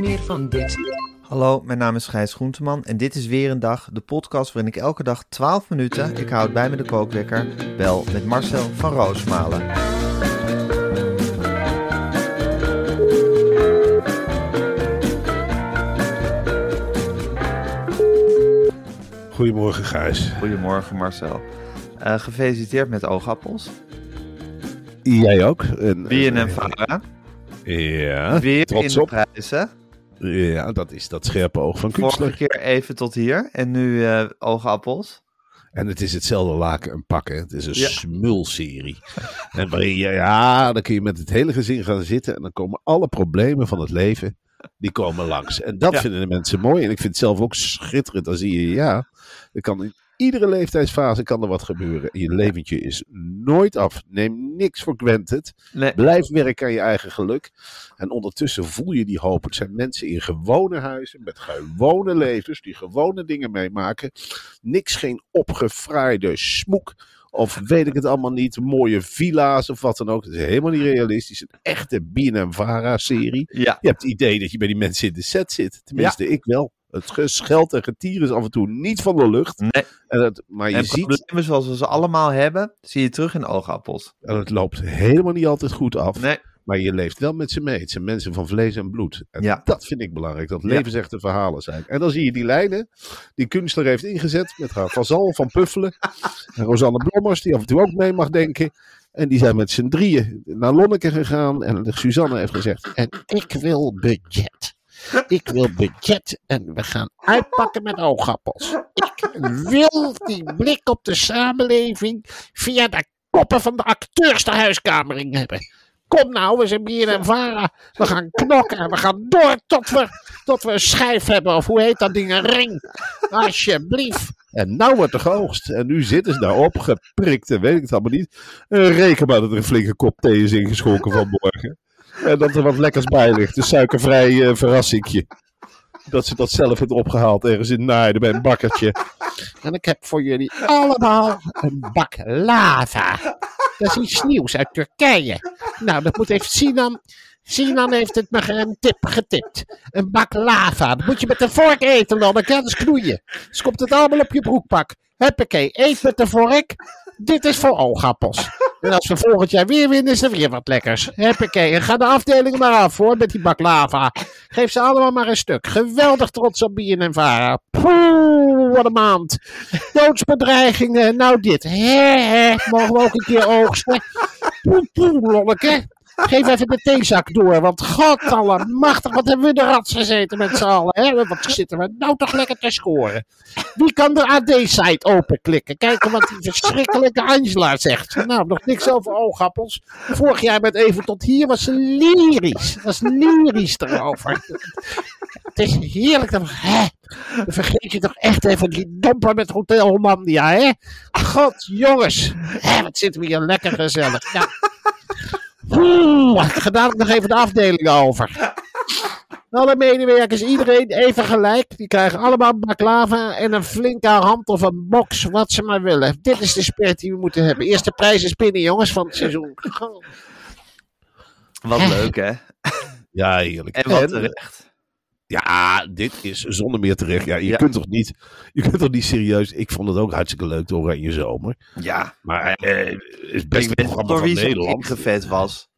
Meer van dit. Hallo, mijn naam is Gijs Groenteman en dit is weer een dag, de podcast waarin ik elke dag 12 minuten, ik houd bij me de kookwekker, bel met Marcel van Roosmalen. Goedemorgen Gijs. Goedemorgen Marcel. Eh, gefeliciteerd met oogappels. Jij ook. En, Bien en Vara. Ja, Weer trots in op. de prijzen. Ja, dat is dat scherpe oog van Vorige Kunstler. keer even tot hier en nu eh, oogappels. En het is hetzelfde laken en pakken. Het is een Ja. smulserie. en waarin je, ja, dan kun je met het hele gezin gaan zitten. En dan komen alle problemen van het leven, die komen langs. En dat Ja. vinden de mensen mooi. En ik vind het zelf ook schitterend. Dan zie je, ja, er kan iedere leeftijdsfase kan er wat gebeuren. En je leventje is nooit af. Neem niks voor granted. Nee, Blijf werken aan je eigen geluk. En ondertussen voel je die hoop. Het zijn mensen in gewone huizen, met gewone levens, die gewone dingen meemaken. Niks geen opgefraaide smoek. Of weet ik het allemaal niet, mooie villa's of wat dan ook. Het is helemaal niet realistisch. Een echte BNM-Vara-serie. ja. Je hebt het idee dat je bij die mensen in de set zit. Tenminste, ik wel. Het gescheld en getier is af en toe niet van de lucht. Nee. En maar je En ziet, problemen zoals we ze allemaal hebben, zie je terug in oogappels. en het loopt helemaal niet altijd goed af. Nee, Maar je leeft wel met ze mee. Het zijn mensen van vlees en bloed. En Ja. dat vind ik belangrijk. Dat Ja. levensechte verhalen zijn. En dan zie je die lijnen die kunstler heeft ingezet. Met haar Vazal van Puffelen. En Rosanne Blommers die af en toe ook mee mag denken. En die zijn met z'n drieën naar Lonneke gegaan. En Suzanne heeft gezegd. En ik wil budget. Ik wil budget en we gaan uitpakken met oogappels. Ik wil die blik op de samenleving via de koppen van de acteurs de huiskamer in hebben. Kom nou, we zijn bier en vara. We gaan knokken en we gaan door tot we, tot we een schijf hebben. Of hoe heet dat ding? Een ring. Alsjeblieft. En nou wordt er geoogst. En nu zitten ze daarop, geprikt en weet ik het allemaal niet. En reken maar dat er een flinke kop thee is ingeschonken vanmorgen. En dat er wat lekkers bij ligt. Een suikervrij eh, verrassingje. Dat ze dat zelf heeft opgehaald ergens in Naaiden bij een bakkertje. En ik heb voor jullie allemaal een bak lava. Dat is iets nieuws uit Turkije. Nou, dat moet even Sinan. Sinan heeft het me een tip getipt. Een bak lava. Dat moet je met een vork eten, dan. Dan kan het knoeien. Dus komt het allemaal op je broekpak. Huppakee, eet met de vork. Dit is voor oogappels. En als we volgend jaar weer winnen, is er weer wat lekkers. Huppakee, en ga de afdeling maar af, hoor, met die bak lava. Geef ze allemaal maar een stuk. Geweldig trots op Bien en Vara. Poeh, wat een maand. Doodsbedreigingen, nou dit. Hè, hè, mogen we ook een keer oogsten? Poeh, poeh, lonneke. Geef even de theezak door, want god allemachtig, wat hebben we de rats gezeten met z'n allen. Hè? Wat zitten we nou toch lekker te scoren. Wie kan de AD-site openklikken? Kijken wat die verschrikkelijke Angela zegt. Nou, nog niks over oogappels. Vorig jaar met even tot hier was ze lyrisch. Was lyrisch erover. Het is heerlijk. Dan, hè? Dan vergeet je toch echt even die domper met Hotel Hollandia, hè? God, jongens. Hè, wat zitten we hier lekker gezellig. Nou, Oeh, ik ga dadelijk nog even de afdeling over. Alle medewerkers, iedereen even gelijk. Die krijgen allemaal een baklava en een flinke hand of een box, wat ze maar willen. Dit is de spirit die we moeten hebben. Eerste prijs is binnen, jongens, van het seizoen. wat leuk hè. Ja, heerlijk. En wat terecht. Ja, dit is zonder meer terecht. Ja, je Ja. kunt toch niet, je kunt toch niet serieus. Ik vond het ook hartstikke leuk, de Oranje Zomer. Ja, Maar eh, het is best ik een programma door van wie ze Nederland. ingevet was.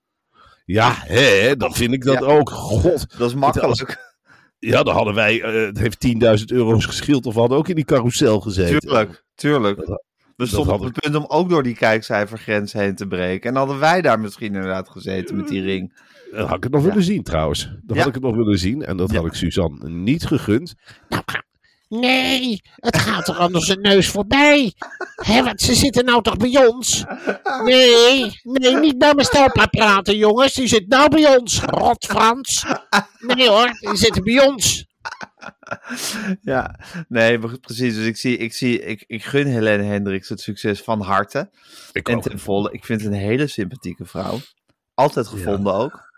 Ja, hè, dan vind ik dat Ja. ook. God, Dat is makkelijk. ja, dan hadden wij, eh, het heeft 10.000 euro's geschild of we hadden ook in die carousel gezeten. Tuurlijk, tuurlijk. Dat- We stonden op het punt om ook door die kijkcijfergrens heen te breken. En hadden wij daar misschien inderdaad gezeten met die ring. Dan had ik het nog willen zien trouwens. Dan Ja. had ik het nog willen zien en dat Ja. had ik Suzanne niet gegund. Nee, het gaat er onder zijn neus voorbij. Hé, want ze zitten nou toch bij ons? Nee, nee, niet naar mijn stelpa praten, jongens. Die zit nou bij ons. Rot Frans. Nee hoor, die zitten bij ons. Ja, nee, precies. Dus ik, zie, ik, zie, ik, ik gun Helene Hendricks het succes van harte. Ik En ook. ten volle, ik vind het een hele sympathieke vrouw. Altijd gevonden ook.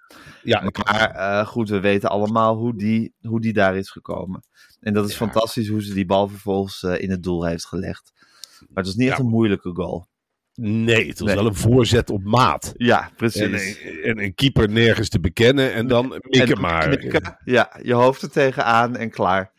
Ja, Maar eh, goed, we weten allemaal hoe die, hoe die daar is gekomen. En dat is fantastisch hoe ze die bal vervolgens eh, in het doel heeft gelegd. Maar het was niet echt een moeilijke goal. Nee, het was Nee. wel een voorzet op maat. Ja, En, precies. een- en een keeper nergens te bekennen en dan mikken En maar. knikken. Ja, je hoofd er tegenaan en klaar.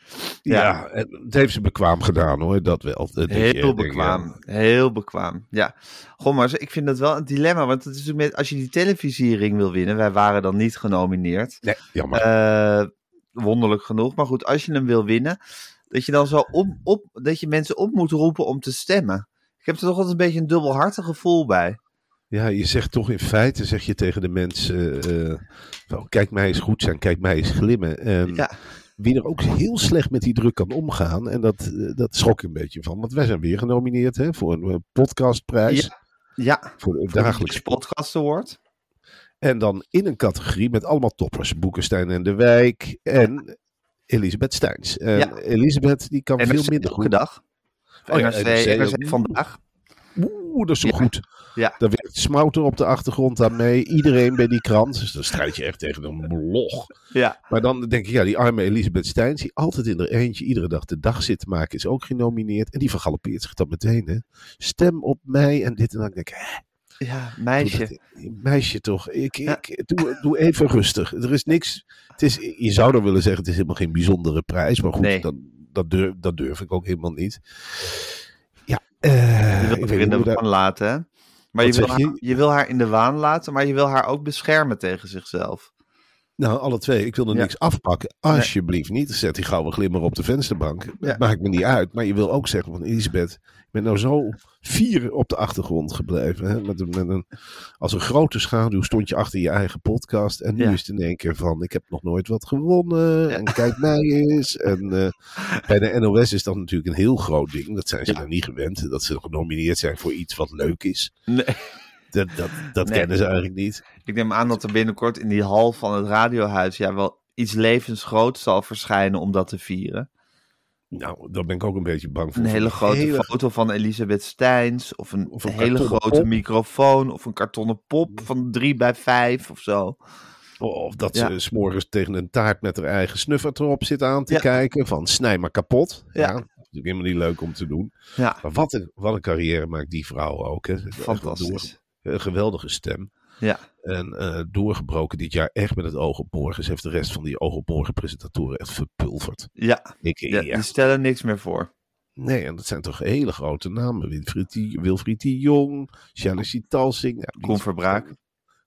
Ja, Ja. en het heeft ze bekwaam gedaan hoor, dat wel. Dat je, Heel bekwaam. Heel bekwaam. Ja. Goh, maar ik vind dat wel een dilemma. Want het is met, als je die televisiering wil winnen. Wij waren dan niet genomineerd. Nee, jammer. Eh, wonderlijk genoeg. Maar goed, als je hem wil winnen. Dat je dan zo op, op, dat je mensen op moet roepen om te stemmen. Ik heb er toch altijd een beetje een dubbelhartig gevoel bij. Ja, je zegt toch in feite, zeg je tegen de mensen, eh, van, kijk mij eens goed zijn, kijk mij eens glimmen. En Ja. wie er ook heel slecht met die druk kan omgaan, en dat, eh, dat schrok ik een beetje van. Want wij zijn weer genomineerd hè, voor een eh, podcastprijs, Ja, voor de voor de podcast award. En dan in een categorie met allemaal toppers. Boekenstein en de Wijk en Elisabeth Steins. Ja. Elisabeth die kan En veel minder goed. dag. Oh ja, NRC, NRC NRC ook. vandaag. Oeh, dat is zo Ja. goed. Ja. Daar werkt Smouter op de achtergrond aan mee. Iedereen bij die krant. Dus dan strijd je echt tegen een blog. Ja, Maar dan denk ik, ja, die arme Elisabeth Steins, die altijd in er eentje iedere dag de dag zit te maken, is ook genomineerd. En die vergalopeert zich dan meteen, hè. Stem op mij en dit en dan. Ik denk ik, hè, ja meisje. meisje toch. Ik, Ja. ik, doe, doe even rustig. Er is niks. Het is, je zou dan willen zeggen, het is helemaal geen bijzondere prijs. Maar goed, Nee. dan, dat, durf, dat durf ik ook helemaal niet. Ja, eh, Je wil ik haar weet in de waan laten, hè? Maar je wil, je? haar, je wil haar in de waan laten, maar je wil haar ook beschermen tegen zichzelf. Nou, alle twee. Ik wil er Ja. niks afpakken. Alsjeblieft niet. Zet die gouden glimmer op de vensterbank. Ja. Maakt me niet uit. Maar je wil ook zeggen van Elisabeth, ik ben nou zo vier op de achtergrond gebleven. Hè? Met, een, met een, als een grote schaduw stond je achter je eigen podcast. En nu Ja. is het in één keer van, ik heb nog nooit wat gewonnen. En kijk mij eens. En eh, bij de NOS is dat natuurlijk een heel groot ding. Dat zijn ze dan niet gewend. Dat ze genomineerd zijn voor iets wat leuk is. Nee. Dat, dat, dat Nee. kennen ze eigenlijk niet. Ik neem aan dat er binnenkort in die hal van het radiohuis ja, wel iets levensgroots zal verschijnen om dat te vieren. Nou, daar ben ik ook een beetje bang voor. Een hele grote hele- foto van Elisabeth Steins. Of een, Of een hele grote pop. microfoon. Of een kartonnen pop van 3 bij 5 of zo. Of dat Ja. ze s'morgens tegen een taart met haar eigen snuffert erop zit aan te Ja. kijken. Van snij maar kapot. Ja. Ja. dat is natuurlijk helemaal niet leuk om te doen. Ja, Maar wat een, wat een carrière maakt die vrouw ook. Hè. Fantastisch. Een geweldige stem. Ja, En eh, doorgebroken dit jaar echt met het oog op morgen. Heeft de rest van die oog op morgen presentatoren echt verpulverd. ja, Ik, ja, ja. die stellen niks meer voor. Nee, en dat zijn toch hele grote namen. Wilfried, Wilfried de Jong, Chalice Talsing. Ja, Koen Verbraak.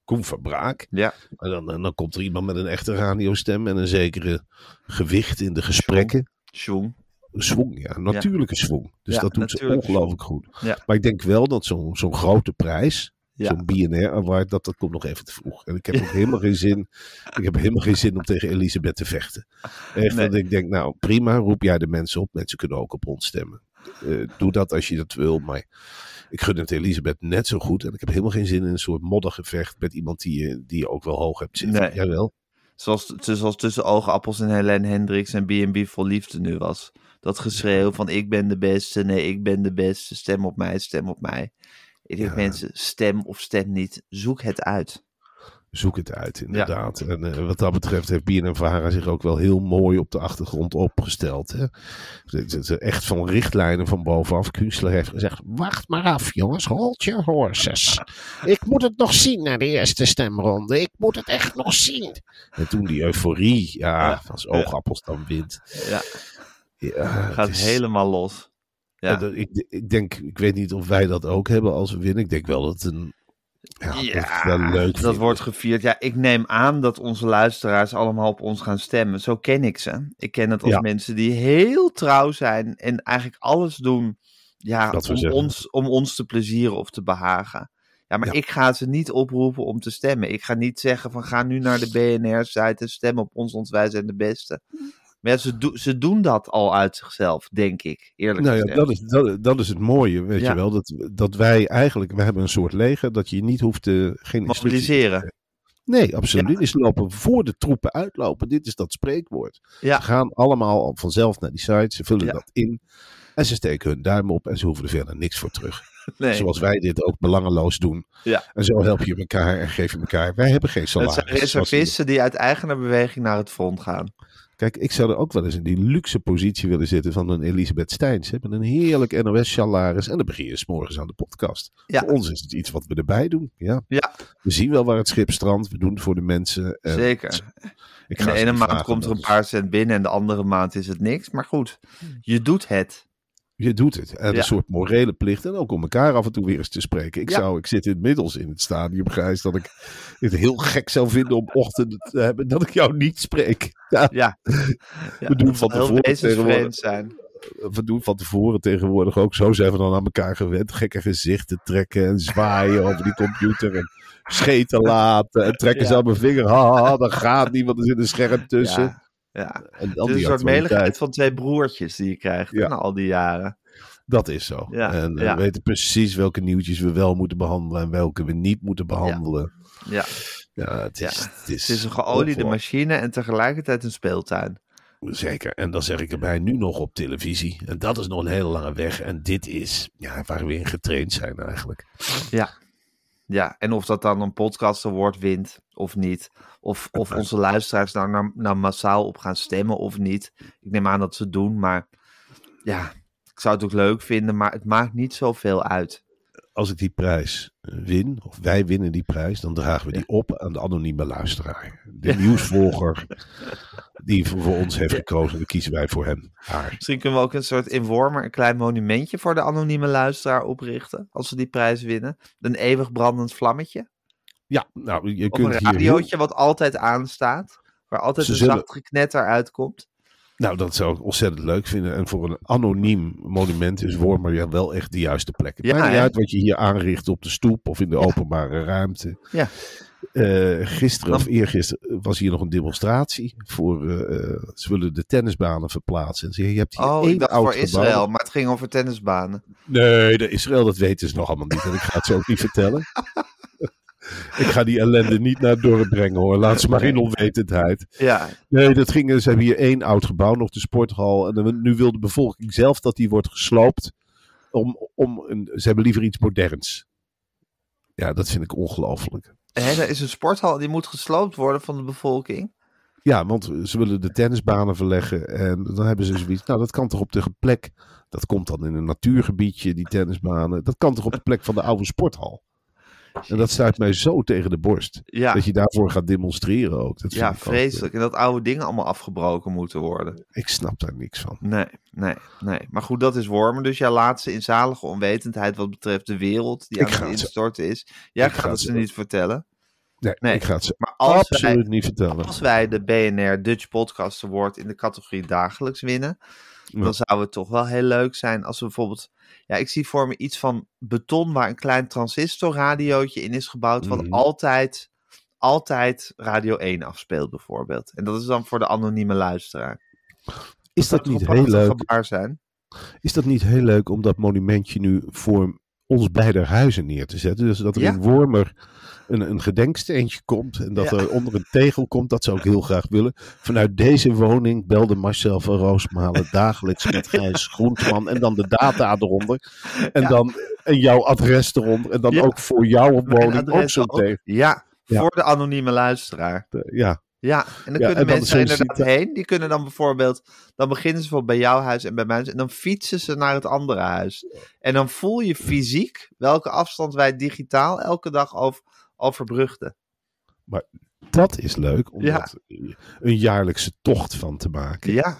Koen Verbraak. Ja, En dan, en dan komt er iemand met een echte radiostem en een zekere gewicht in de gesprekken. Sjoeng. Swing, ja, een natuurlijke swing. Dus dat doet ze ongelooflijk goed. Ja. Maar ik denk wel dat zo'n zo'n grote prijs, Ja. zo'n BNR Award, dat, dat komt nog even te vroeg. En ik heb ook helemaal geen zin, ik heb helemaal geen zin om tegen Elisabeth te vechten. Echt, Nee. dat ik denk, nou prima, roep jij de mensen op. Mensen kunnen ook op ons stemmen. Eh, doe dat als je dat wil, maar ik gun het Elisabeth net zo goed. En ik heb helemaal geen zin in een soort moddergevecht met iemand die je, die je ook wel hoog hebt zitten. Nee. Jawel. Zoals, zoals tussen oogappels en Helene Hendricks en B&B vol liefde nu was. Dat geschreeuw van ik ben de beste, nee ik ben de beste, stem op mij, stem op mij. Ik denk Ja. mensen, stem of stem niet, zoek het uit. Zoek het uit, inderdaad. En eh, wat dat betreft heeft BNNVARA zich ook wel heel mooi op de achtergrond opgesteld. Hè? Het is echt van richtlijnen van bovenaf. Kunstler heeft gezegd, Wacht maar af, jongens. Hold your horses. Ik moet het nog zien na de eerste stemronde. Ik moet het echt nog zien. en toen die euforie, ja, Ja. als oogappels dan wint. Ja, Ja, gaat het is- helemaal los. Ja, ik, ik denk, ik weet niet of wij dat ook hebben als we winnen. Ik denk wel dat het een Ja, dat is wel leuk. dat wordt gevierd. Ja, ik neem aan dat onze luisteraars allemaal op ons gaan stemmen. Zo ken ik ze. Ik ken het als Ja. mensen die heel trouw zijn en eigenlijk alles doen ja, Dat om, ons, om ons te plezieren of te behagen. Ja, maar Ja. ik ga ze niet oproepen om te stemmen. Ik ga niet zeggen van ga nu naar de BNR-site en stem op ons, want wij zijn de beste. Maar ja, ze, do- ze doen dat al uit zichzelf, denk ik, eerlijk Nou ja, gezegd. dat is, dat, dat is het mooie, weet Ja. je wel. Dat, dat wij eigenlijk, we hebben een soort leger dat je niet hoeft te, geen Mobiliseren. Nee, absoluut. Is lopen voor de troepen uitlopen. Dit is dat spreekwoord. Ja. Ze gaan allemaal al vanzelf naar die site. Ze vullen dat in. En ze steken hun duim op en ze hoeven er verder niks voor terug. Nee, Zoals wij dit ook belangeloos doen. Ja. En zo help je elkaar en geef je elkaar. Wij hebben geen het salaris. zijn zoals die- reservisten die uit eigener beweging naar het front gaan. Kijk, ik zou er ook wel eens in die luxe positie willen zitten van een Elisabeth Steins. Hè, met een heerlijk NOS-salaris. En dan begin je 's morgens aan de podcast. Ja. Voor ons is het iets wat we erbij doen. Ja. Ja. We zien wel waar het schip strandt. We doen het voor de mensen. En Zeker. Ik In ga de ene maand vragen, komt er een paar cent binnen en de andere maand is het niks. Maar goed, je doet het. Je doet het. En Ja. een soort morele plicht. En ook om elkaar af en toe weer eens te spreken. Ik, Ja. zou, ik zit inmiddels in het stadium, Gijs, dat ik het heel gek zou vinden om ochtenden te hebben dat ik jou niet spreek. Ja, We doen van tevoren zijn. we doen van tevoren tegenwoordig ook. Zo zijn we dan aan elkaar gewend. Gekke gezichten trekken en zwaaien over die computer. En scheten laten en trekken ze aan mijn vinger. Ha, ha, ha, dat gaat niet, want er zit een scherm tussen. Ja. En Het is een soort meligheid van twee broertjes die je krijgt Ja. na al die jaren. Dat is zo. Ja, en eh, ja. we weten precies welke nieuwtjes we wel moeten behandelen en welke we niet moeten behandelen. Ja, Ja, het, is, Ja. het is. het is een geoliede machine en tegelijkertijd een speeltuin. Zeker. En dan zeg ik erbij nu nog op televisie. En dat is nog een hele lange weg. En dit is ja, waar we in getraind zijn eigenlijk. Ja, en of dat dan een podcast award wint of niet. Of, of onze luisteraars daar nou, nou massaal op gaan stemmen of niet. Ik neem aan dat ze het doen, maar ja, ik zou het ook leuk vinden, maar het maakt niet zoveel uit. Als ik die prijs eh, win, of wij winnen die prijs, dan dragen we die op aan de anonieme luisteraar. De nieuwsvolger die voor, voor ons heeft gekozen, dan kiezen wij voor hem. Haar. Misschien kunnen we ook een soort inwormer, een klein monumentje voor de anonieme luisteraar oprichten. Als we die prijs winnen. Een eeuwig brandend vlammetje. Ja, nou, je Of een kunt hier... heel- radiootje wat altijd aanstaat. Waar altijd Ze een zullen- zacht geknetter uitkomt. Nou, dat zou ik ontzettend leuk vinden. En voor een anoniem monument is Wormer ja wel echt de juiste plek. Het Ja, maakt niet uit wat je hier aanricht op de stoep of in de openbare ruimte. Ja. Eh, gisteren of eergisteren was hier nog een demonstratie. Voor, eh, eh, ze willen de tennisbanen verplaatsen. Je hebt hier Oh, één ik dacht oud voor gebouw. Israël, maar het ging over tennisbanen. Nee, de Israël, dat weten ze nog allemaal niet. En ik ga het ze ook niet vertellen. ik ga die ellende niet naar het dorp brengen hoor. Laat ze maar in onwetendheid. Ja, Nee, dat ging, ze hebben hier één oud gebouw, nog de sporthal. En dan- nu wil de bevolking zelf dat die wordt gesloopt. Om, om een, ze hebben liever iets moderns. Ja, dat vind ik ongelooflijk. er is een sporthal die moet gesloopt worden van de bevolking. Ja, want ze willen de tennisbanen verleggen. En dan hebben ze zoiets. Nou, dat kan toch op de plek. Dat komt dan in een natuurgebiedje, die tennisbanen. Dat kan toch op de plek van de oude sporthal. En dat stuit mij zo tegen de borst. Ja, Dat je daarvoor gaat demonstreren ook. Dat ja vreselijk. En dat oude dingen allemaal afgebroken moeten worden. ik snap daar niks van. Nee, nee, nee. Maar goed, dat is Wormen. Dus jij laat ze in zalige onwetendheid wat betreft de wereld die Ik aan het instorten is. Jij ik gaat ga het ze niet vertellen. Nee, Nee. ik ga het ze Maar als wij, absoluut niet vertellen. als wij de BNR Dutch Podcast Award in de categorie dagelijks winnen, Ja. dan zou het toch wel heel leuk zijn als we bijvoorbeeld... Ja, ik zie voor me iets van beton waar een klein transistorradiootje in is gebouwd, wat Mhm. altijd, altijd Radio 1 afspeelt bijvoorbeeld. En dat is dan voor de anonieme luisteraar. Is dat niet heel leuk? zijn? Is dat niet heel leuk om dat monumentje nu voor ons beider huizen neer te zetten? Dus dat er Ja. in Wormer een, een gedenksteentje komt en dat Ja. er onder een tegel komt. Dat zou ik heel graag willen. Vanuit deze woning belde Marcel van Roosmalen dagelijks met Gijs Groenteman en dan de data eronder. En Ja. dan en jouw adres eronder. En dan ook voor jouw woning ook zo'n tegel. Ja, Ja. voor de anonieme luisteraar. Ja, Ja, en dan Ja, kunnen en mensen inderdaad heen. Die kunnen dan bijvoorbeeld, dan beginnen ze bijvoorbeeld bij jouw huis en bij mijn huis. En dan fietsen ze naar het andere huis. En dan voel je fysiek welke afstand wij digitaal elke dag over, overbrugden. dat is leuk om Ja. een jaarlijkse tocht van te maken. Ja.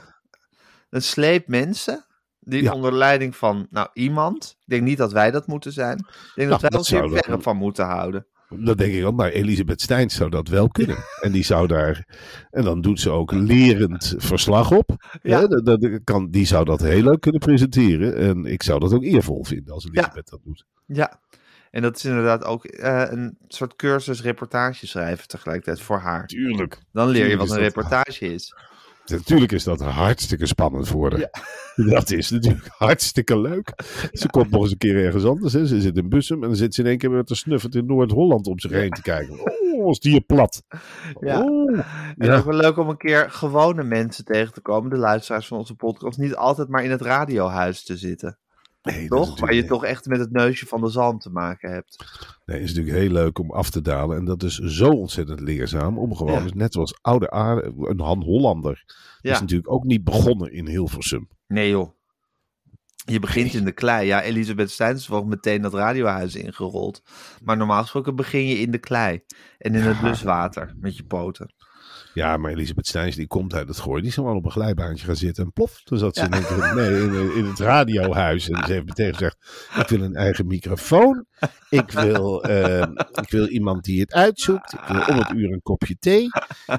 Een sleep mensen, die Ja. onder leiding van nou, iemand. Ik denk niet dat wij dat moeten zijn. Ik denk Nou, dat wij dat ons hier verre van moeten houden. Dan denk ik ook, maar Elisabeth Steins zou dat wel kunnen. En die zou daar. En dan doet ze ook lerend verslag op. Ja. Dat, dat kan, die zou dat heel leuk kunnen presenteren. En ik zou dat ook eervol vinden als Elisabeth dat doet. Ja, en dat is inderdaad ook eh, een soort cursus reportage schrijven tegelijkertijd voor haar. Tuurlijk. Dan leer je Tuurlijk wat een dat- reportage is. Natuurlijk is dat hartstikke spannend voor haar. Dat is natuurlijk hartstikke leuk. Ze komt nog eens een keer ergens anders. Hè. Ze zit in Bussum en dan zit ze in één keer met een snuffert in Noord-Holland om zich heen te kijken. Oh, is die hier plat. Ja. Oh. En ook wel leuk om een keer gewone mensen tegen te komen, de luisteraars van onze podcast, niet altijd maar in het radiohuis te zitten. Nee, Toch? Waar je toch echt met het neusje van de zalm te maken hebt. Nee, het is natuurlijk heel leuk om af te dalen. En dat is zo ontzettend leerzaam. Om gewoon, Ja. dus net zoals oude aarde, een Han Hollander. Ja. Is natuurlijk ook niet begonnen in Hilversum. Nee joh. Je begint in de klei. Ja, Elisabeth Steins is wel meteen dat radiohuis ingerold. Maar normaal gesproken begin je in de klei. En in het bluswater met je poten. Ja, maar Elisabeth Steins die komt uit het gooi. Die is gewoon op een glijbaantje gaan zitten. En plof, toen zat ze in, in, in het radiohuis. En ze heeft meteen gezegd, ik wil een eigen microfoon. Ik wil, eh, ik wil iemand die het uitzoekt. Ik wil om het uur een kopje thee.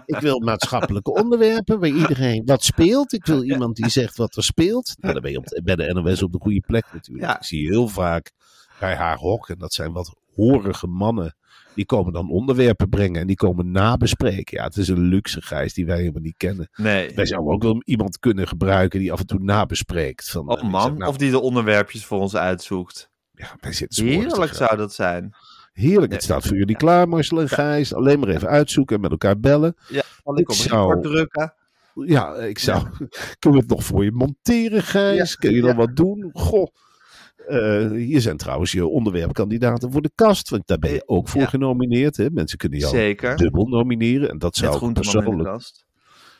Ik wil maatschappelijke onderwerpen waar iedereen wat speelt. Ik wil iemand die zegt wat er speelt. Nou, dan ben je op de- bij de NOS op de goede plek natuurlijk. Ja. Ik zie heel vaak bij haar hok. En dat zijn wat horige mannen. Die komen dan onderwerpen brengen en die komen nabespreken. Ja, het is een luxe gijs die wij helemaal niet kennen. Nee. Wij zouden ook wel iemand kunnen gebruiken die af en toe nabespreekt. Van, Oh eh, man, zeg, nou, of die de onderwerpjes voor ons uitzoekt. ja, wij zitten Heerlijk zou dat zijn. Heerlijk, het staat voor jullie klaar, Marcel en Gijs. Alleen maar even uitzoeken en met elkaar bellen. Ja, zal ik zou- drukken. Ja, ik zou. Kunnen we het nog voor je monteren, Gijs? Kun je dan Ja. wat doen? Goh. Eh, hier zijn trouwens je onderwerpkandidaten voor de kast. Want daar ben je ook voor Ja. genomineerd. Hè? Mensen kunnen jou Zeker. dubbel nomineren. En dat zou ik persoonlijk.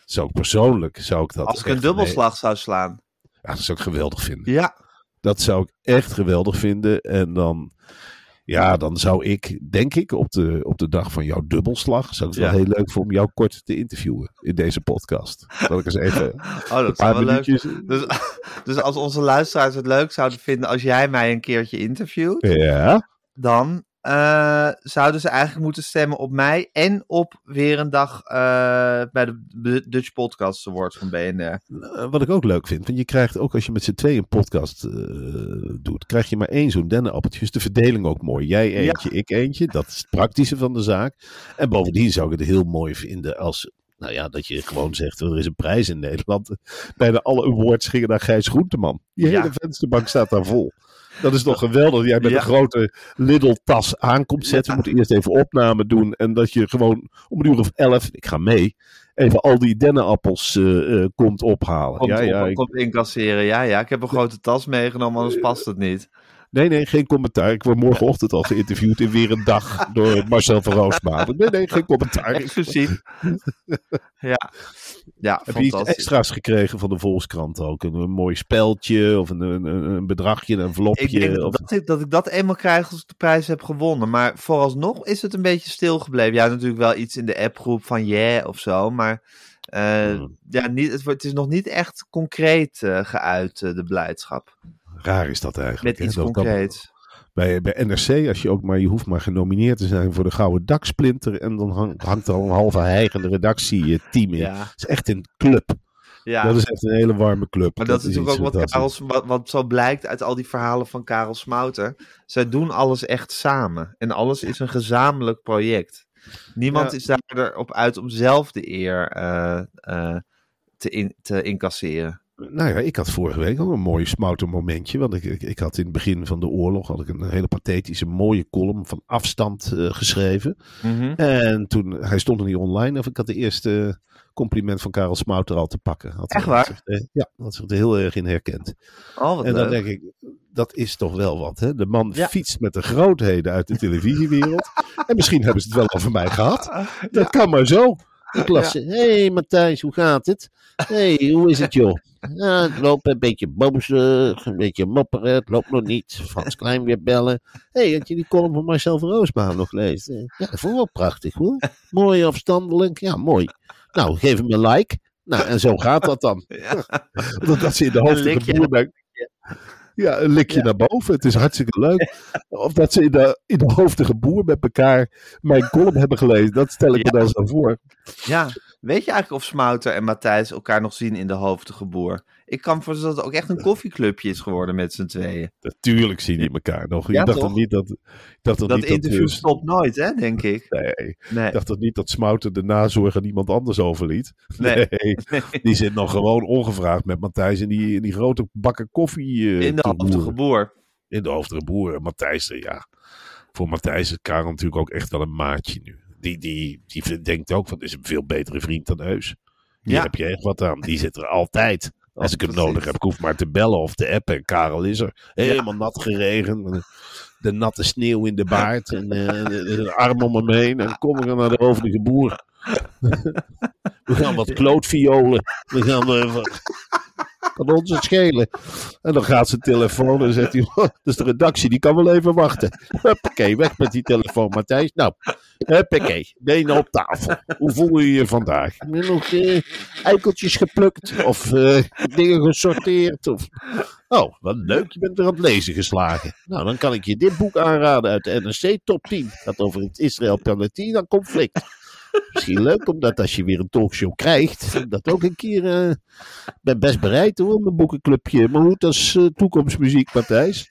Zou ik persoonlijk zou ik dat Als ik een dubbelslag zou slaan. ja, dat zou ik geweldig vinden. Ja, Dat zou ik echt geweldig vinden. En dan, ja, dan zou ik, denk ik, op de, op de dag van jouw dubbelslag, zou het Ja. wel heel leuk voor om jou kort te interviewen in deze podcast. Dat ik eens even oh, dat paar zou wel leuk. Dus, dus als onze luisteraars het leuk zouden vinden als jij mij een keertje interviewt, Ja, dan eh, zouden ze eigenlijk moeten stemmen op mij en op weer een dag eh, bij de Dutch Podcast Awards van BNR. Eh, wat ik ook leuk vind, want je krijgt ook als je met z'n tweeën een podcast doet, krijg je maar één zo'n dennenappeltje. Is de verdeling ook mooi. Jij eentje, ik eentje. Dat is het praktische van de zaak. En bovendien zou ik het heel mooi vinden als, nou ja, dat je gewoon zegt, er is een prijs in Nederland. Bijna alle awards gingen naar Gijs Groenteman. Je Ja. hele vensterbank staat daar vol. Dat is toch geweldig. dat Jij met Ja. een grote Lidl-tas aankomt zetten. We moeten eerst even opname doen. En dat je gewoon om een uur of elf, ik ga mee, even al die dennenappels eh, eh, komt ophalen. Komt, ja, ja, op, ik- komt incasseren. Ja, ja, ik heb een grote tas meegenomen, anders past het niet. Nee, nee, geen commentaar. Ik word morgenochtend al geïnterviewd in weer een dag door Marcel van Roosmalen. Nee, nee, geen commentaar. Exclusief. ja, ja Heb je iets extra's gekregen van de Volkskrant ook? Een, een mooi speldje of een, een, een bedragje, een envelopje? Ik denk of... dat, ik, dat ik dat eenmaal krijg als ik de prijs heb gewonnen. Maar vooralsnog is het een beetje stilgebleven. Ja, natuurlijk wel iets in de appgroep van yeah of zo. Maar eh, Hmm. ja, niet, het, het is nog niet echt concreet eh, geuit, eh, de blijdschap. Raar is dat eigenlijk. Met iets concreets. Bij, bij NRC, als je ook maar, je hoeft maar genomineerd te zijn voor de Gouden Daksplinter. En dan hang- hangt er al een halve heigende redactieteam in. Ja, Het is echt een club. ja. Dat is echt een hele warme club. maar dat, is natuurlijk ook wat. Karel, wat, wat zo blijkt uit al die verhalen van Karel Smouter. Zij doen alles echt samen. En alles is een gezamenlijk project. Niemand Ja. is daar erop uit om zelf de eer eh, eh, te, in, te incasseren. Nou ja, ik had vorige week ook een mooi smouter momentje. Want ik, ik, ik had in het begin van de oorlog had ik een hele pathetische mooie column van afstand eh, geschreven. En toen, hij stond er niet online. Of ik had de eerste compliment van Karel Smouter al te pakken. Had, Echt waar? zich ja, had zich er heel erg in herkend. Oh, wat en dan leuk. denk ik, dat is toch wel wat. Hè? De man Ja. fietst met de grootheden uit de televisiewereld. en misschien hebben ze het wel over mij gehad. Dat kan maar zo. Ik las, hé hey, Matthijs, hoe gaat het? Hé, hey, hoe is het joh? Ja, het loopt een beetje boosig, een beetje mopperen, het loopt nog niet. Frans Klein weer bellen. Hé, hey, had je die column van Marcel van Roosbaan nog gelezen? Ja, dat vond ik wel prachtig hoor. Mooi afstandelijk, ja mooi. Nou, geef hem een like. Nou, en zo gaat dat dan. Ja. Dat, dat ze in de hoofd Ja, een likje Ja. naar boven. Het is hartstikke leuk. Of dat ze in de, in de hoofdige boer met elkaar mijn column hebben gelezen. Dat stel ik me dan zo voor. Ja, weet je eigenlijk of Smouter en Matthijs elkaar nog zien in de hoofdige boer? Ik kan voorstellen dat het ook echt een koffieclubje is geworden met z'n tweeën. Natuurlijk zien die elkaar nog. Ja, ik dacht toch? niet dat... Ik dacht Dat niet interview dat, stopt nooit, hè, denk ik. nee, Nee. ik dacht toch niet dat Smouter de nazorg aan iemand anders overliet. Nee. Nee. Die zit nog gewoon ongevraagd met Matthijs in die, in die grote bakken koffie eh, In de te hoofdige boeren. boer. In de hoofdige boer. En Matthijs, eh, ja. Voor Matthijs is Karel natuurlijk ook echt wel een maatje nu. Die, die, die denkt ook van, is een veel betere vriend dan Heus. Hier Ja. heb je echt wat aan. Die zit er altijd. Als ik hem Precies. nodig heb, ik hoef maar te bellen of te appen. En Karel is er. Helemaal nat geregend. De, natte sneeuw in de baard. En eh, de, de arm om hem heen. En kom ik dan naar de hoofdige boer. We gaan wat klootviolen. We gaan... eh, wat- kan ons het schelen. En dan gaat zijn telefoon en zegt hij, "Oh, dat is de redactie, die kan wel even wachten. Huppakee, weg met die telefoon, Matthijs. Nou, huppakee, benen op tafel. Hoe voel je je vandaag? Heb je nog eh, eikeltjes geplukt? Of eh, dingen gesorteerd? Of... Oh, wat leuk, je bent weer aan het lezen geslagen. Nou, dan kan ik je dit boek aanraden uit de NRC Top 10. Het gaat over het Israël-Palestina conflict. Misschien leuk, omdat als je weer een talkshow krijgt, dat ook een keer... ik ben best bereid hoor, mijn boekenclubje. Maar goed, dat is eh, toekomstmuziek, Matthijs.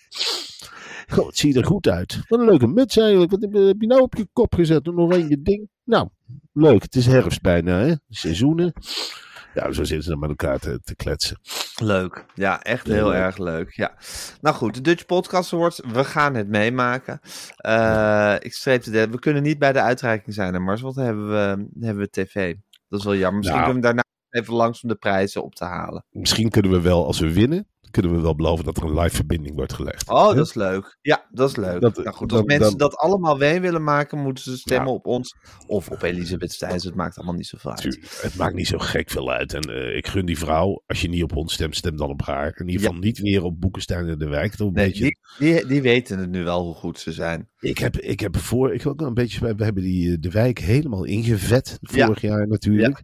Het ziet er goed uit. Wat een leuke muts eigenlijk. Wat heb je, nou op je kop gezet? Een oranje ding? Nou, leuk. Het is herfst bijna, hè? Seizoenen. Ja, zo zitten ze dan met elkaar te, te kletsen. Leuk. Ja, echt heel erg leuk. Ja. Nou goed, de Dutch Podcast Awards. We gaan het meemaken. Eh, ik streep de We kunnen niet bij de uitreiking zijn, want dan hebben we, hebben we tv. Dat is wel jammer. Misschien Nou. kunnen we daarna even langs om de prijzen op te halen. Misschien kunnen we wel, als we winnen, kunnen we wel beloven dat er een live verbinding wordt gelegd. Oh, dat is leuk. Ja, dat is leuk. Dat- nou goed, als dan- mensen dan- dat allemaal mee willen maken, moeten ze stemmen Ja. op ons of op Elisabeth Stijns. Het maakt allemaal niet zoveel uit. Het maakt niet zo gek veel uit. En eh, ik gun die vrouw, als je niet op ons stemt, stem dan op haar. In ieder geval niet weer op Boekenstein en de Wijk. Een Nee, beetje die, die, die weten het nu wel hoe goed ze zijn. Ik heb, ik heb voor, ik ook wel een beetje, we hebben die, eh, de wijk helemaal ingevet vorig jaar natuurlijk.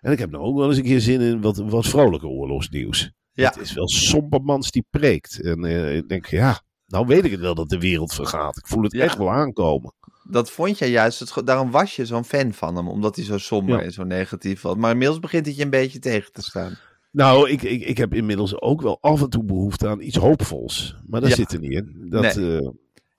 En ik heb nou ook wel eens een keer zin in wat, wat vrolijke oorlogsnieuws. Ja. Het is wel Sompermans die preekt. En eh, ik denk, ja, nou weet ik het wel dat de wereld vergaat. Ik voel het Ja. echt wel aankomen. Dat vond jij juist, het, daarom was je zo'n fan van hem, omdat hij zo somber Ja. en zo negatief was. Maar inmiddels begint het je een beetje tegen te staan. Nou, ik, ik, ik heb inmiddels ook wel af en toe behoefte aan iets hoopvols. Maar dat Ja. zit er niet in. Dat, eh,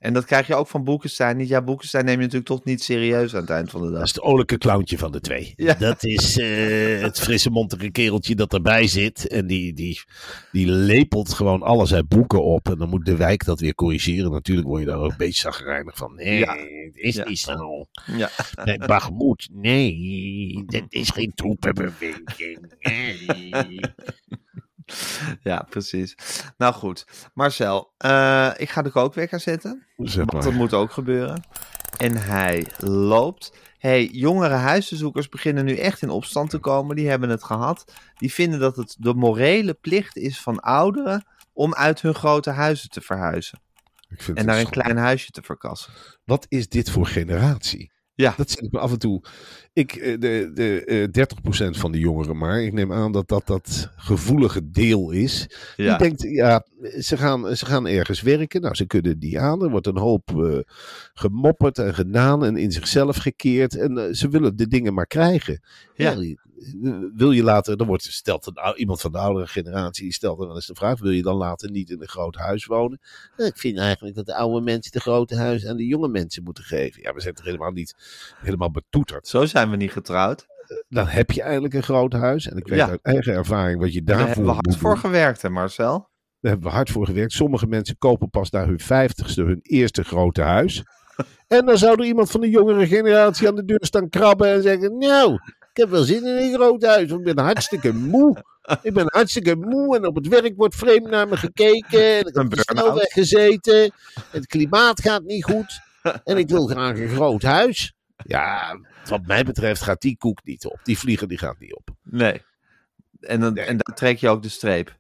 En dat krijg je ook van Boekenstein niet. Ja, Boekenstein neem je natuurlijk toch niet serieus aan het eind van de Dat dag. is het olijke clowntje van de twee. Ja. Dat is eh, het frisse montere kereltje dat erbij zit. En die, die, die lepelt gewoon alles uit boeken op. En dan moet de wijk dat weer corrigeren. Natuurlijk word je daar ook een beetje zagrijnig van. Nee, Ja. het is Ja. niet zo. Ja. Nee, Bagmoed, nee, dat is geen troepenbeweging. Nee. ja, precies. Nou goed, Marcel, eh, ik ga de kookwekker zetten. Zeg Want maar. dat moet ook gebeuren. En hij loopt. hey, jongere huisbezoekers beginnen nu echt in opstand te komen. Die hebben het gehad. Die vinden dat het de morele plicht is van ouderen om uit hun grote huizen te verhuizen. Ik vind En naar een klein huisje te verkassen. Wat is dit voor generatie? Ja. Dat zit ik me af en toe. Ik, eh, de, de eh, 30% van de jongeren maar. Ik neem aan dat dat dat gevoelige deel is. Ja. Die denkt, ja, ze gaan, ze gaan ergens werken. Nou, ze kunnen die aan. Er wordt een hoop eh, gemopperd en gedaan en in zichzelf gekeerd. En eh, ze willen de dingen maar krijgen. Ja. Ja. Wil je later, dan wordt stelt een, iemand van de oudere generatie, die stelt dan wel eens de vraag, wil je dan later niet in een groot huis wonen? Nou, ik vind eigenlijk dat de oude mensen de grote huis aan de jonge mensen moeten geven. Ja, we zijn toch helemaal niet helemaal betoeterd. Zo zijn we niet getrouwd. Dan heb je eigenlijk een groot huis. En ik weet Ja. uit eigen ervaring wat je Daar daarvoor hebben we hard voor gewerkt, hè Marcel? Daar hebben we hard voor gewerkt. Sommige mensen kopen pas na hun vijftigste hun eerste grote huis. En dan zou er iemand van de jongere generatie aan de deur staan krabben en zeggen: Nou, ik heb wel zin in een groot huis, want ik ben hartstikke moe. Ik ben hartstikke moe en op het werk wordt vreemd naar me gekeken. En ik heb Een op de burn-out. snelweg gezeten. Het klimaat gaat niet goed. En ik wil graag een groot huis. Ja, wat mij betreft gaat die koek niet op. Die vlieger die gaat niet op. Nee. En, dan, Nee. en daar trek je ook de streep.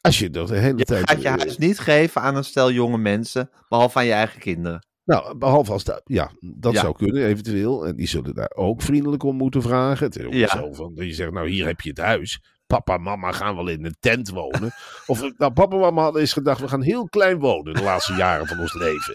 Als je dat de hele Je tijd... gaat je huis niet geven aan een stel jonge mensen, behalve aan je eigen kinderen. Nou, behalve als dat, ja, dat Ja. zou kunnen eventueel. En die zullen daar ook vriendelijk om moeten vragen. Het is ook Ja. zo van je zegt, nou hier heb je het huis. papa en mama gaan wel in een tent wonen. Of nou, papa en mama hadden eens gedacht, we gaan heel klein wonen de laatste jaren van ons leven.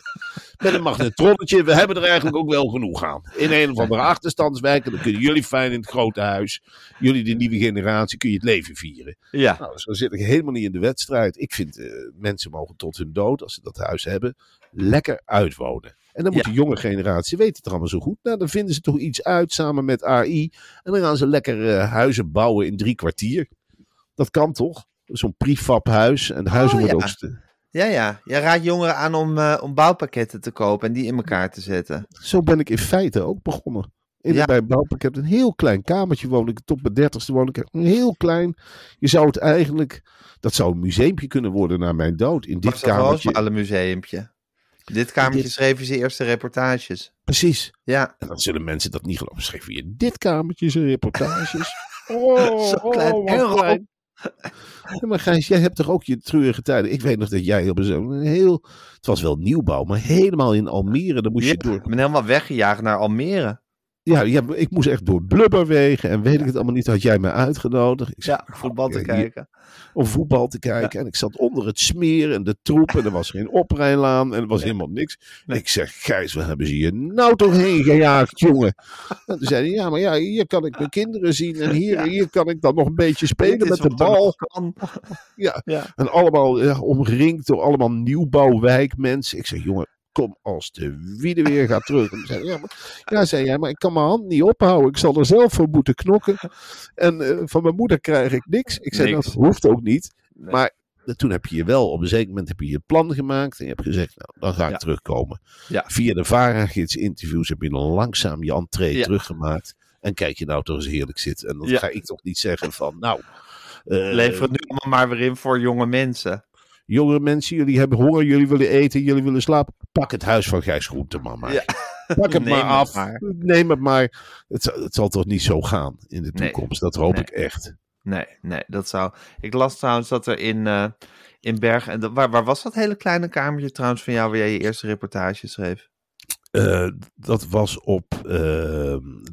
Met een magnetronnetje, we hebben er eigenlijk ook wel genoeg aan. In een of andere achterstandswijk, dan kunnen jullie fijn in het grote huis. Jullie, de nieuwe generatie, kun je het leven vieren. Ja, Nou, zo zit ik helemaal niet in de wedstrijd. Ik vind, eh, mensen mogen tot hun dood, als ze dat huis hebben, lekker uitwonen. En dan moet Ja. de jonge generatie, weet het er allemaal zo goed. Nou, dan vinden ze toch iets uit samen met AI. En dan gaan ze lekker eh, huizen bouwen in drie kwartier. Dat kan toch? Zo'n prefab huis. En huizen Oh, worden ja. ook... st- ja, ja. Je raadt jongeren aan om, eh, om bouwpakketten te kopen en die in elkaar te zetten. Zo ben ik in feite ook begonnen. In Ja. bij een bouwpakket, een heel klein kamertje woon ik. Tot mijn dertigste woon ik. Een heel klein. Je zou het eigenlijk... Dat zou een museumpje kunnen worden na mijn dood. In dit kamertje. Roosmalen museumpje. Dit kamertje Dit- schreven ze eerste reportages. Precies. Ja, En dan zullen mensen dat niet geloven. Schreef je dit kamertje zijn reportages. Oh, Zo klein oh, en klein. Ja, maar Gijs, jij hebt toch ook je treurige tijden. Ik weet nog dat jij op zo'n heel... Het was wel nieuwbouw, maar helemaal in Almere. Dan moest je door... ik ben helemaal weggejaagd naar Almere. Ja, ja, ik moest echt door blubberwegen. En weet ik het allemaal niet. Had jij mij uitgenodigd. Ik zei, Ja, voetbal te kijken. om voetbal te kijken. En ik zat onder het smeer en de troep. En er was geen oprijlaan. En er was helemaal niks. Nee. Ik zeg, Gijs, waar hebben ze je nou toch heen gejaagd, jongen? En toen zei hij, ja, maar ja, hier kan ik mijn kinderen zien. En hier, hier kan ik dan nog een beetje spelen met de bal. kan. Ja. En allemaal omringd door allemaal nieuwbouwwijkmensen. Ik zeg, jongen, kom als de wiede weer gaat terug. En zei ja, maar, ja, zei jij, maar ik kan mijn hand niet ophouden. Ik zal er zelf voor moeten knokken. En eh, van mijn moeder krijg ik niks. Ik zei, Niks. dat hoeft ook niet. Nee. Maar eh, toen heb je je wel, op een zeker moment heb je je plan gemaakt. En je hebt gezegd, nou, dan ga ik Ja. terugkomen. Ja. Via de VARA-gids interviews heb je dan langzaam je entree Ja. teruggemaakt. En kijk je nou toch eens heerlijk zitten. En dan ga ik toch niet zeggen van, nou... eh, Lever het nu allemaal maar weer in voor jonge mensen. Jongere mensen, jullie hebben honger, jullie willen eten, jullie willen slapen. Pak het huis van Gijs Groenteman maar. Ja. Pak het Neem maar het af. maar. Neem het maar. Het, zal- het zal toch niet zo gaan in de Nee. toekomst. Dat hoop Nee. ik echt. Nee, nee, dat zou... Ik las trouwens dat er in, eh in Bergen... En waar, waar was dat hele kleine kamertje trouwens van jou... waar jij je eerste reportage schreef? Eh, dat was op eh,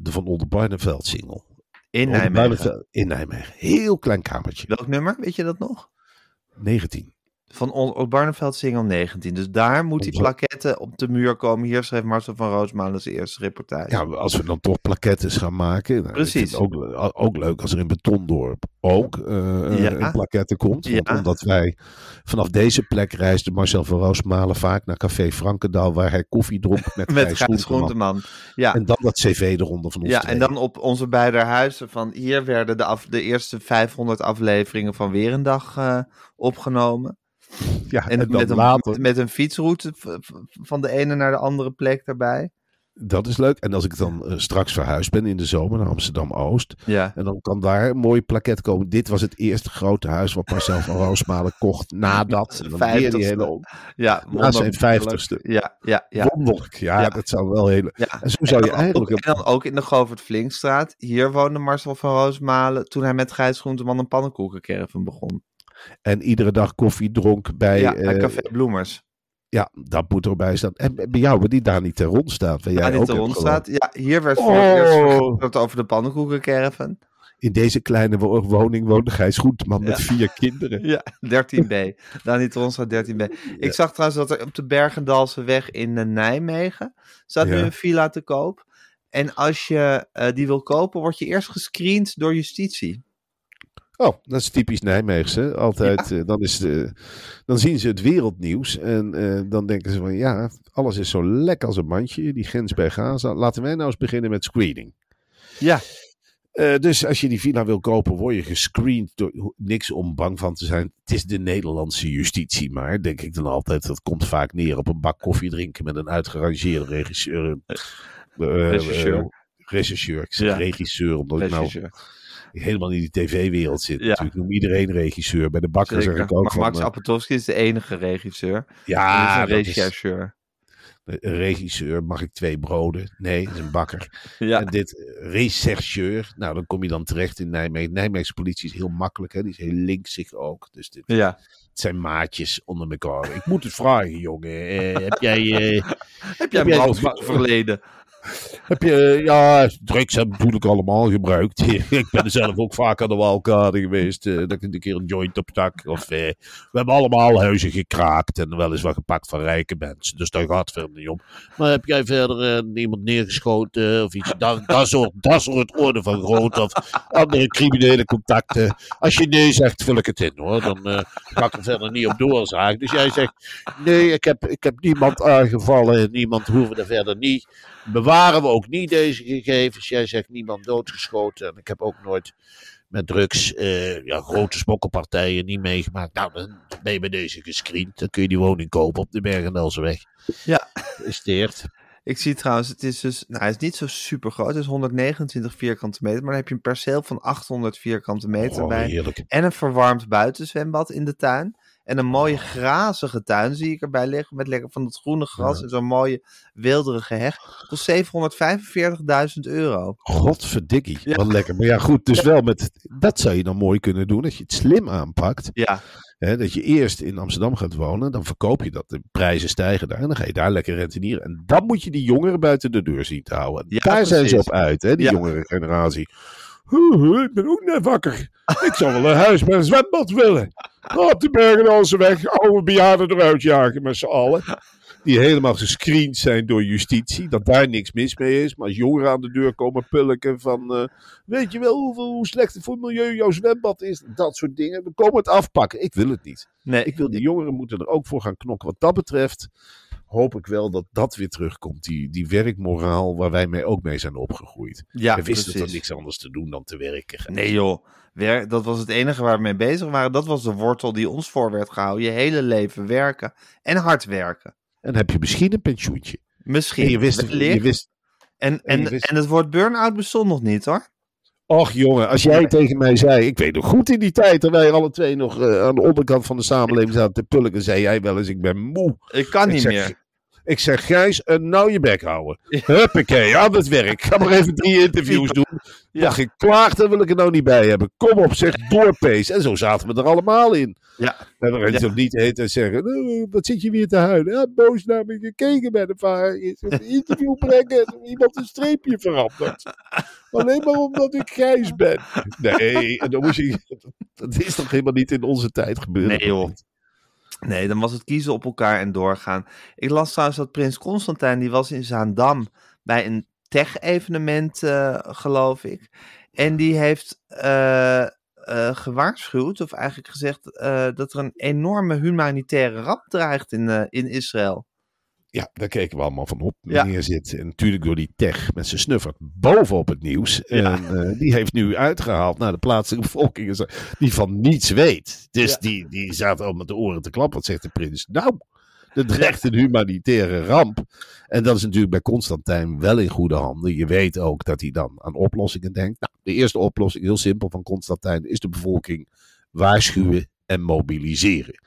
de Van Oldenbarneveld single. In Nijmegen. In Nijmegen. Heel klein kamertje. Welk nummer? Weet je dat nog? 19. Van Ol- Barneveld single 19. Dus daar moet die plaketten op de muur komen. Hier schreef Marcel van Roosmalen zijn eerste reportage. Ja, als we dan toch plakettes gaan maken. nou, Precies. Ook, ook leuk als er in Betondorp ook Ja. een plaketten komt. Want Ja. omdat wij vanaf deze plek reisde Marcel van Roosmalen vaak naar Café Frankendaal. Waar hij koffie dronk met, Met Gijs Groenteman. Ja, En dan dat cv eronder van ons ja twee. en dan op onze beide huizen. Van hier werden de, af, de eerste 500 afleveringen van Weer een Dag eh, opgenomen. Ja, En, met, een, met een fietsroute van de ene naar de andere plek daarbij. dat is leuk. En als ik dan eh, straks verhuisd ben in de zomer naar Amsterdam-Oost. Ja, En dan kan daar een mooi plaket komen. Dit was het eerste grote huis wat Marcel van Roosmalen kocht nadat. En dan weer die hele ja, Na zijn vijftigste. Ja, ja, ja. Wonderlijk. Ja, Ja. dat zou wel hele... ja. En zo zou je En dan ook- eigenlijk... En dan ook in de Govert Flinkstraat. Hier woonde Marcel van Roosmalen toen hij met Gijs Groenteman een pannenkoekencaravan begon. En iedere dag koffie dronk bij... ja, eh, bij Café Bloemers. ja, dat moet erbij staan. En bij jou, die daar niet ter rond staat. Waar jij Ja, die ook te hebt rond staat. Ja, hier werd voor het eerst Oh. vergaderd over de pannenkoekencaravan. In deze kleine wo- woning woonde Gijs Groenteman met Ja. vier kinderen. Ja, 13b. Daan die Tron staat 13b. Ik zag trouwens dat er op de Bergendalse weg in eh, Nijmegen staat nu een villa te koop. En als je eh, die wil kopen, word je eerst gescreend door justitie. Oh, dat is typisch Nijmeegs. Hè? Altijd, eh, dan, is de, dan zien ze het wereldnieuws en eh, dan denken ze van ja, alles is zo lekker als een mandje. Die grens bij Gaza. Laten wij nou eens beginnen met screening. Ja, Eh, dus als je die villa wil kopen, word je gescreend. Door, niks om bang van te zijn. Het is de Nederlandse justitie, maar denk ik dan altijd. Dat komt vaak neer op een bak koffie drinken met een uitgerangeerde regisseur. Regisseur. regisseur. Ik zeg Ja. regisseur, omdat ik nou. Helemaal in die tv-wereld zit. Ja. Natuurlijk noem iedereen regisseur. Bij de bakker zeg ik ook Maar van... Max eh, Appeltowski is de enige regisseur. ja, dat is een regisseur. regisseur. Mag ik twee broden? Nee, dat is een bakker. Ja, En dit eh, rechercheur. Nou, dan kom je dan terecht in Nijmegen. Nijmeegse politie is heel makkelijk. Hè? Die is heel linksig ook. Dus dit, ja. het zijn maatjes onder elkaar. Ik moet het vragen, jongen. Eh, heb jij... eh, Heb jij een verleden? Heb je, eh, ja, drugs heb ik natuurlijk allemaal gebruikt. ik ben zelf ook vaak aan de walkade geweest. eh, dat ik een keer een joint opstak. Of, eh, we hebben allemaal huizen gekraakt en wel eens wat gepakt van rijke mensen. Dus daar gaat het verder niet om. Maar heb jij verder niemand neergeschoten of iets? Dat, dat, soort, dat orde van groot of andere criminele contacten. Als je nee zegt, vul ik het in hoor. Dan ga ik er verder niet op doorzagen. Dus jij zegt, nee, ik heb, ik heb niemand aangevallen. Niemand hoeven er verder niet bewaren we ook niet deze gegevens. Jij zegt niemand doodgeschoten. En ik heb ook nooit met drugs eh, ja, grote smokkelpartijen niet meegemaakt. Nou, dan ben je bij deze gescreend. Dan kun je die woning kopen op de Bergendelseweg. Ja. Geïnvesteerd. Ik zie trouwens, het is dus, nou, hij is niet zo super groot. Het is 129 vierkante meter, maar dan heb je een perceel van 800 vierkante meter Oh, bij. heerlijk. En een verwarmd buitenzwembad in de tuin. En een mooie grazige tuin zie ik erbij liggen. Met lekker van dat groene gras en zo'n mooie wilderige heg. Kost 745.000 euro. Godverdikkie. Ja. Wat lekker. Maar ja, goed. Dus wel met. Dat zou je dan mooi kunnen doen als je het slim aanpakt. Ja, Hè, dat je eerst in Amsterdam gaat wonen, dan verkoop je dat. De prijzen stijgen daar en dan ga je daar lekker rentenieren. En dan moet je die jongeren buiten de deur zien te houden. Ja, daar zijn ze op uit, hè, die jongere generatie. Ik ben ook net wakker. Ik zou wel een huis met een zwembad willen. Op de Bergen weg, oude bejaarden eruit jagen met z'n allen. Die helemaal gescreend zijn door justitie. Dat daar niks mis mee is. Maar als jongeren aan de deur komen pulken van... eh, weet je wel hoeveel, hoe slecht het voor het milieu jouw zwembad is? Dat soort dingen. We komen het afpakken. Ik wil het niet. nee, Ik wil die jongeren moeten er ook voor gaan knokken. Wat dat betreft hoop ik wel dat dat weer terugkomt. Die, die werkmoraal waar wij mee ook mee zijn opgegroeid. ja, we wisten precies. niks anders te doen dan te werken. Nee joh, Wer- dat was het enige waar we mee bezig waren. Dat was de wortel die ons voor werd gehouden. Je hele leven werken en hard werken. En heb je misschien een pensioentje. Misschien. En je wist, wellicht. je wist en, en en, je wist- en het woord burn-out bestond nog niet hoor. Och jongen, als jij tegen mij zei, ik weet nog goed in die tijd dat wij alle twee nog eh, aan de onderkant van de samenleving zaten te pulken, zei jij wel eens, ik ben moe. Ik kan Ik niet zeg, meer. Ik zeg, Gijs, uh, nou je bek houden. Huppakee, aan het werk. Ga maar even drie interviews doen. Ja. Klaag, daar wil ik er nou niet bij hebben. Kom op, zeg, doorpees. En zo zaten we er allemaal in. Ja. En dan is Ja. het niet heet en zeggen, nou, wat zit je weer te huilen? Ja, boos naar me gekeken met een paar een interview brengen en iemand een streepje verandert. Alleen maar omdat ik Gijs ben. Nee, en dan moest je, dat is toch helemaal niet in onze tijd gebeurd. Nee, joh. Nee, dan was het kiezen op elkaar en doorgaan. Ik las trouwens dat prins Constantijn, die was in Zaandam bij een tech-evenement, eh, geloof ik. En die heeft eh, eh, gewaarschuwd, of eigenlijk gezegd, eh, dat er een enorme humanitaire ramp dreigt in, eh, in Israël. Ja, daar keken we allemaal van op. Ja. Meneer zit en natuurlijk door die tech met zijn snuffert bovenop het nieuws. Ja. En die heeft nu uitgehaald naar de plaatselijke bevolking. Die van niets weet. Dus Ja. die, die zaten al met de oren te klappen. Wat zegt de prins? Nou, er dreigt een humanitaire ramp. En dat is natuurlijk bij Constantijn wel in goede handen. Je weet ook dat hij dan aan oplossingen denkt. Nou, de eerste oplossing, heel simpel, van Constantijn is de bevolking waarschuwen en mobiliseren.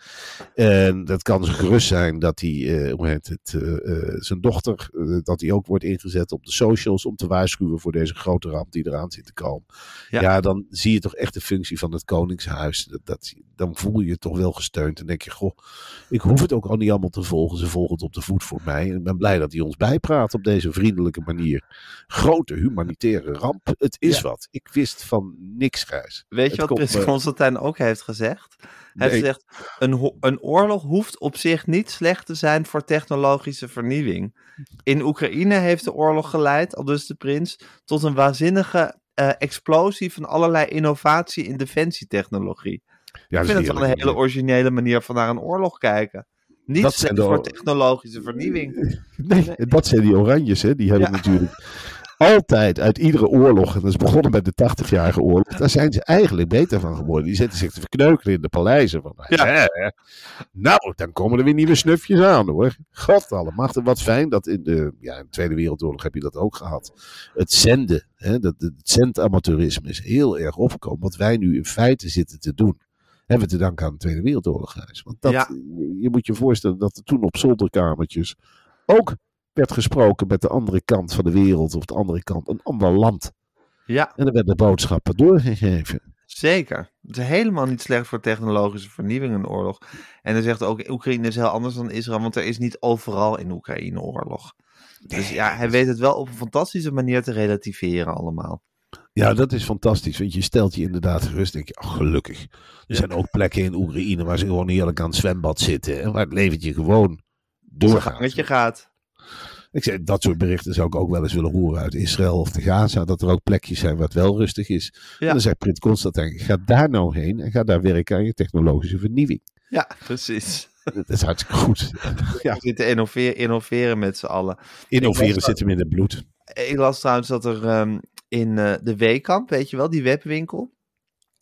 En dat kan zo gerust zijn dat hij, eh, hoe heet het, eh, eh, zijn dochter, dat hij ook wordt ingezet op de socials om te waarschuwen voor deze grote ramp die eraan zit te komen. Ja. Ja, dan zie je toch echt de functie van het Koningshuis. Dat, dat, dan voel je je toch wel gesteund en denk je, goh, ik hoef het ook al niet allemaal te volgen. Ze volgen het op de voet voor mij. En ik ben blij dat hij ons bijpraat op deze vriendelijke manier. Grote humanitaire ramp. Het is Ja. wat. Ik wist van niks, Gijs. Weet je wat prins Constantijn ook heeft gezegd? Hij heeft Nee. gezegd, een, een oorlog hoeft op zich niet slecht te zijn voor technologische vernieuwing. In Oekraïne heeft de oorlog geleid, al dus de prins, tot een waanzinnige eh, explosie van allerlei innovatie in defensietechnologie. Ja, Ik vind het wel een hele originele manier van naar een oorlog kijken. Niet Dat slecht de- voor technologische vernieuwing. Nee, dat zijn die Oranjes, hè? Die hebben Ja. natuurlijk altijd uit iedere oorlog, en dat is begonnen met de 80-jarige oorlog, daar zijn ze eigenlijk beter van geworden. Die zitten zich te verkneukelen in de paleizen. Van, Ja. hè, hè. Nou, dan komen er weer nieuwe snufjes aan hoor. God allemachtig, wat fijn dat in de, ja, in de Tweede Wereldoorlog heb je dat ook gehad. Het zenden, hè, dat, het zendamateurisme is heel erg opgekomen. Wat wij nu in feite zitten te doen. Hebben we te danken aan de Tweede Wereldoorlog. Want dat, Ja. je moet je voorstellen dat er toen op zolderkamertjes ook werd gesproken met de andere kant van de wereld, of de andere kant, een ander land. Ja, En er werden boodschappen doorgegeven. zeker. Het is helemaal niet slecht voor technologische vernieuwing een oorlog. En hij zegt ook, Oekraïne is heel anders dan Israël, want er is niet overal in Oekraïne oorlog. Dus ja, hij weet het wel op een fantastische manier te relativeren allemaal. Ja, dat is fantastisch. Want je stelt je inderdaad gerust. Denk je, ach, gelukkig. Er Ja. zijn ook plekken in Oekraïne waar ze gewoon heerlijk aan het zwembad zitten. En waar het leventje gewoon doorgaat. gangetje gaat. Ik zeg, dat soort berichten zou ik ook wel eens willen horen uit Israël of de Gaza. Dat er ook plekjes zijn waar het wel rustig is. Ja. En dan zegt Prins Constantijn, ga daar nou heen en ga daar werken aan je technologische vernieuwing. Ja, precies. Dat is hartstikke goed. Ja, We zitten innoveren, innoveren met z'n allen. innoveren zit hem in het bloed. Ik las trouwens dat er ehm, in eh, de Weekamp, weet je wel, die webwinkel,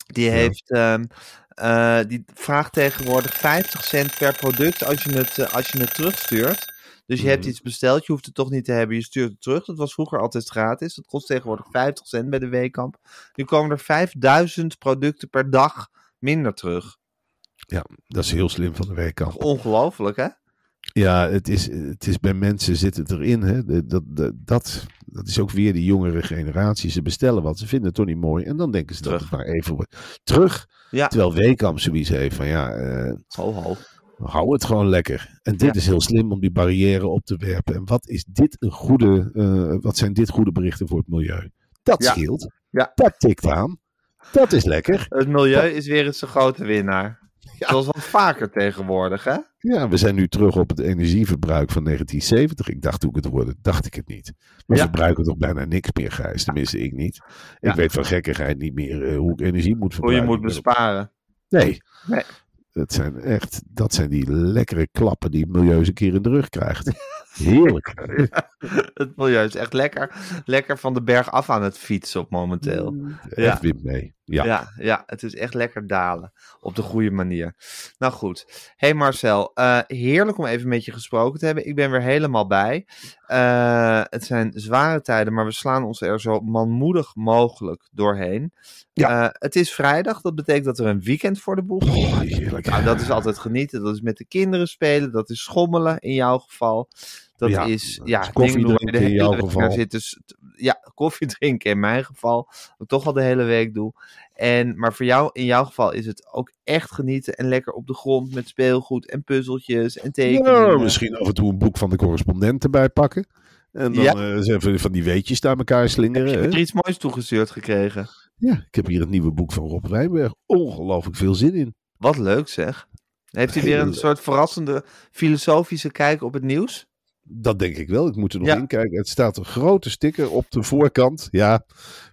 die heeft, ehm, eh, die vraagt tegenwoordig 50 cent per product als je het, eh, als je het terugstuurt. Dus je hebt Mhm. iets besteld, je hoeft het toch niet te hebben, je stuurt het terug. Dat was vroeger altijd gratis. Dat kost tegenwoordig 50 cent bij de Weekamp. Nu komen er 5000 producten per dag minder terug. Ja, dat is heel slim van de weekamp. Ongelooflijk, hè? Ja, het is, het is bij mensen zit het erin. Hè? De- Dat, dat, dat, dat is ook weer die jongere generatie. Ze bestellen wat, ze vinden het toch niet mooi. En dan denken ze dat Terug. het maar even wordt. Terug. Ja, Terwijl Weekamp zoiets heeft van ja, ho ho. Hou het gewoon lekker. En dit Ja. is heel slim om die barrière op te werpen. En wat is dit een goede, eh, wat zijn dit goede berichten voor het milieu? Dat Ja. scheelt. Ja. Dat tikt aan. Dat is lekker. Het milieu is weer eens de grote winnaar. Ja. Zoals wat vaker tegenwoordig, hè? Ja, we zijn nu terug op het energieverbruik van 1970. Ik dacht toen ik het hoorde, dacht ik het niet. We Ja. verbruiken toch bijna niks meer, Gijs. Tenminste, ik niet. Ik Ja. weet van gekkigheid niet meer eh, hoe ik energie moet Hoe je verbruiken. moet besparen. Nee. Nee. Dat zijn echt, dat zijn die lekkere klappen die het milieu eens een keer in de rug krijgt. Heerlijk. Het milieu is echt lekker, lekker van de berg af aan het fietsen op momenteel. Echt wint mee. Ja. Ja. ja, het is echt lekker dalen. Op de goede manier. Nou goed. Hey Marcel, eh, heerlijk om even met je gesproken te hebben. Ik ben weer helemaal bij. Eh, het zijn zware tijden, maar we slaan ons er zo manmoedig mogelijk doorheen. Ja. Eh, het is vrijdag, dat betekent dat er een weekend voor de boeg is. Heerlijk. Nou, dat is altijd genieten. Dat is met de kinderen spelen. Dat is schommelen in jouw geval. Dat Ja, is ja, is koffie dingen drinken in jouw geval. zit. Dus, ja, koffie drinken in mijn geval. Wat ik toch al de hele week doe. En, maar voor jou, in jouw geval is het ook echt genieten. En lekker op de grond met speelgoed en puzzeltjes en tekeningen. Ja, misschien af en toe een boek van de correspondent erbij pakken. En dan Ja. eh, eens even van die weetjes naar elkaar slingeren. Heb je er iets moois toegestuurd gekregen? Ja, ik heb hier het nieuwe boek van Rob Wijnberg. Ongelooflijk veel zin in. Wat leuk zeg. Heeft hij weer een soort verrassende filosofische kijk op het nieuws? Dat denk ik wel. Ik moet er nog Ja. in kijken. Het staat een grote sticker op de voorkant. Ja,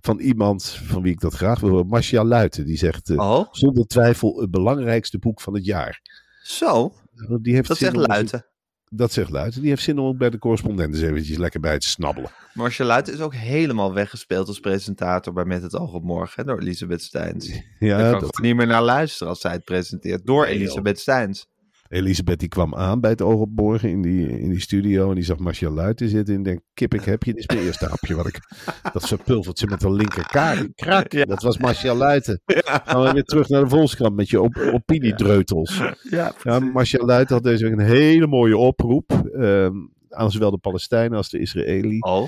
van iemand van wie ik dat graag wil. Marcia Luiten. Die zegt eh, Oh, zonder twijfel het belangrijkste boek van het jaar. zo. Die heeft Dat zegt om- Luiten. Dat zegt Luiten. Die heeft zin om ook bij de correspondent eens eventjes lekker bij te snabbelen. Marcia Luiten is ook helemaal weggespeeld als presentator bij Met het Oog op Morgen hè, door Elisabeth Steins. Daar Ja, kan dat, ook niet meer naar luisteren als zij het presenteert door. Elisabeth Steins. Elisabeth die kwam aan bij het Oog op Morgen in die, in die studio. En die zag Marcia Luiten zitten. En denkt, kip ik heb je. Dit is mijn eerste hapje. Wat ik, dat verpulvert ze met de linkerkaart. Krak. Ja. Dat was Marcia Luiten. Gaan we weer terug naar de Volkskrant met je op, opiniedreutels. Ja, Ja, Marcia Luiten had deze week een hele mooie oproep. ehm, aan zowel de Palestijnen als de Israëli. Oh,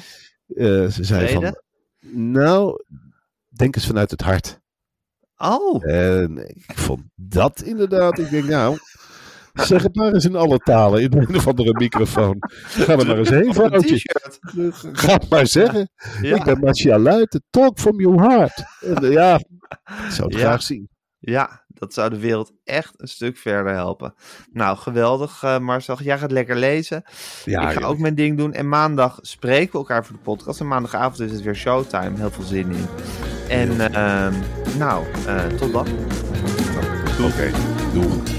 Eh, ze zei Vrede? van, nou, denk eens vanuit het hart. oh. En ik vond dat inderdaad, ik denk nou, zeg het maar eens in alle talen in een of andere microfoon. Ga er maar eens heen, vrouwtje. Ga het maar zeggen. Ja. Ik ben Marcia Luiten, talk from your heart. En, eh, ja, ik zou het Ja. graag zien. ja, dat zou de wereld echt een stuk verder helpen. Nou, geweldig eh, Marcel. Jij gaat lekker lezen. Ja, ik ga ook mijn ding doen. En maandag spreken we elkaar voor de podcast. En maandagavond is het weer showtime. Heel veel zin in. En ehm, nou, eh, tot dan. Oké, doeg.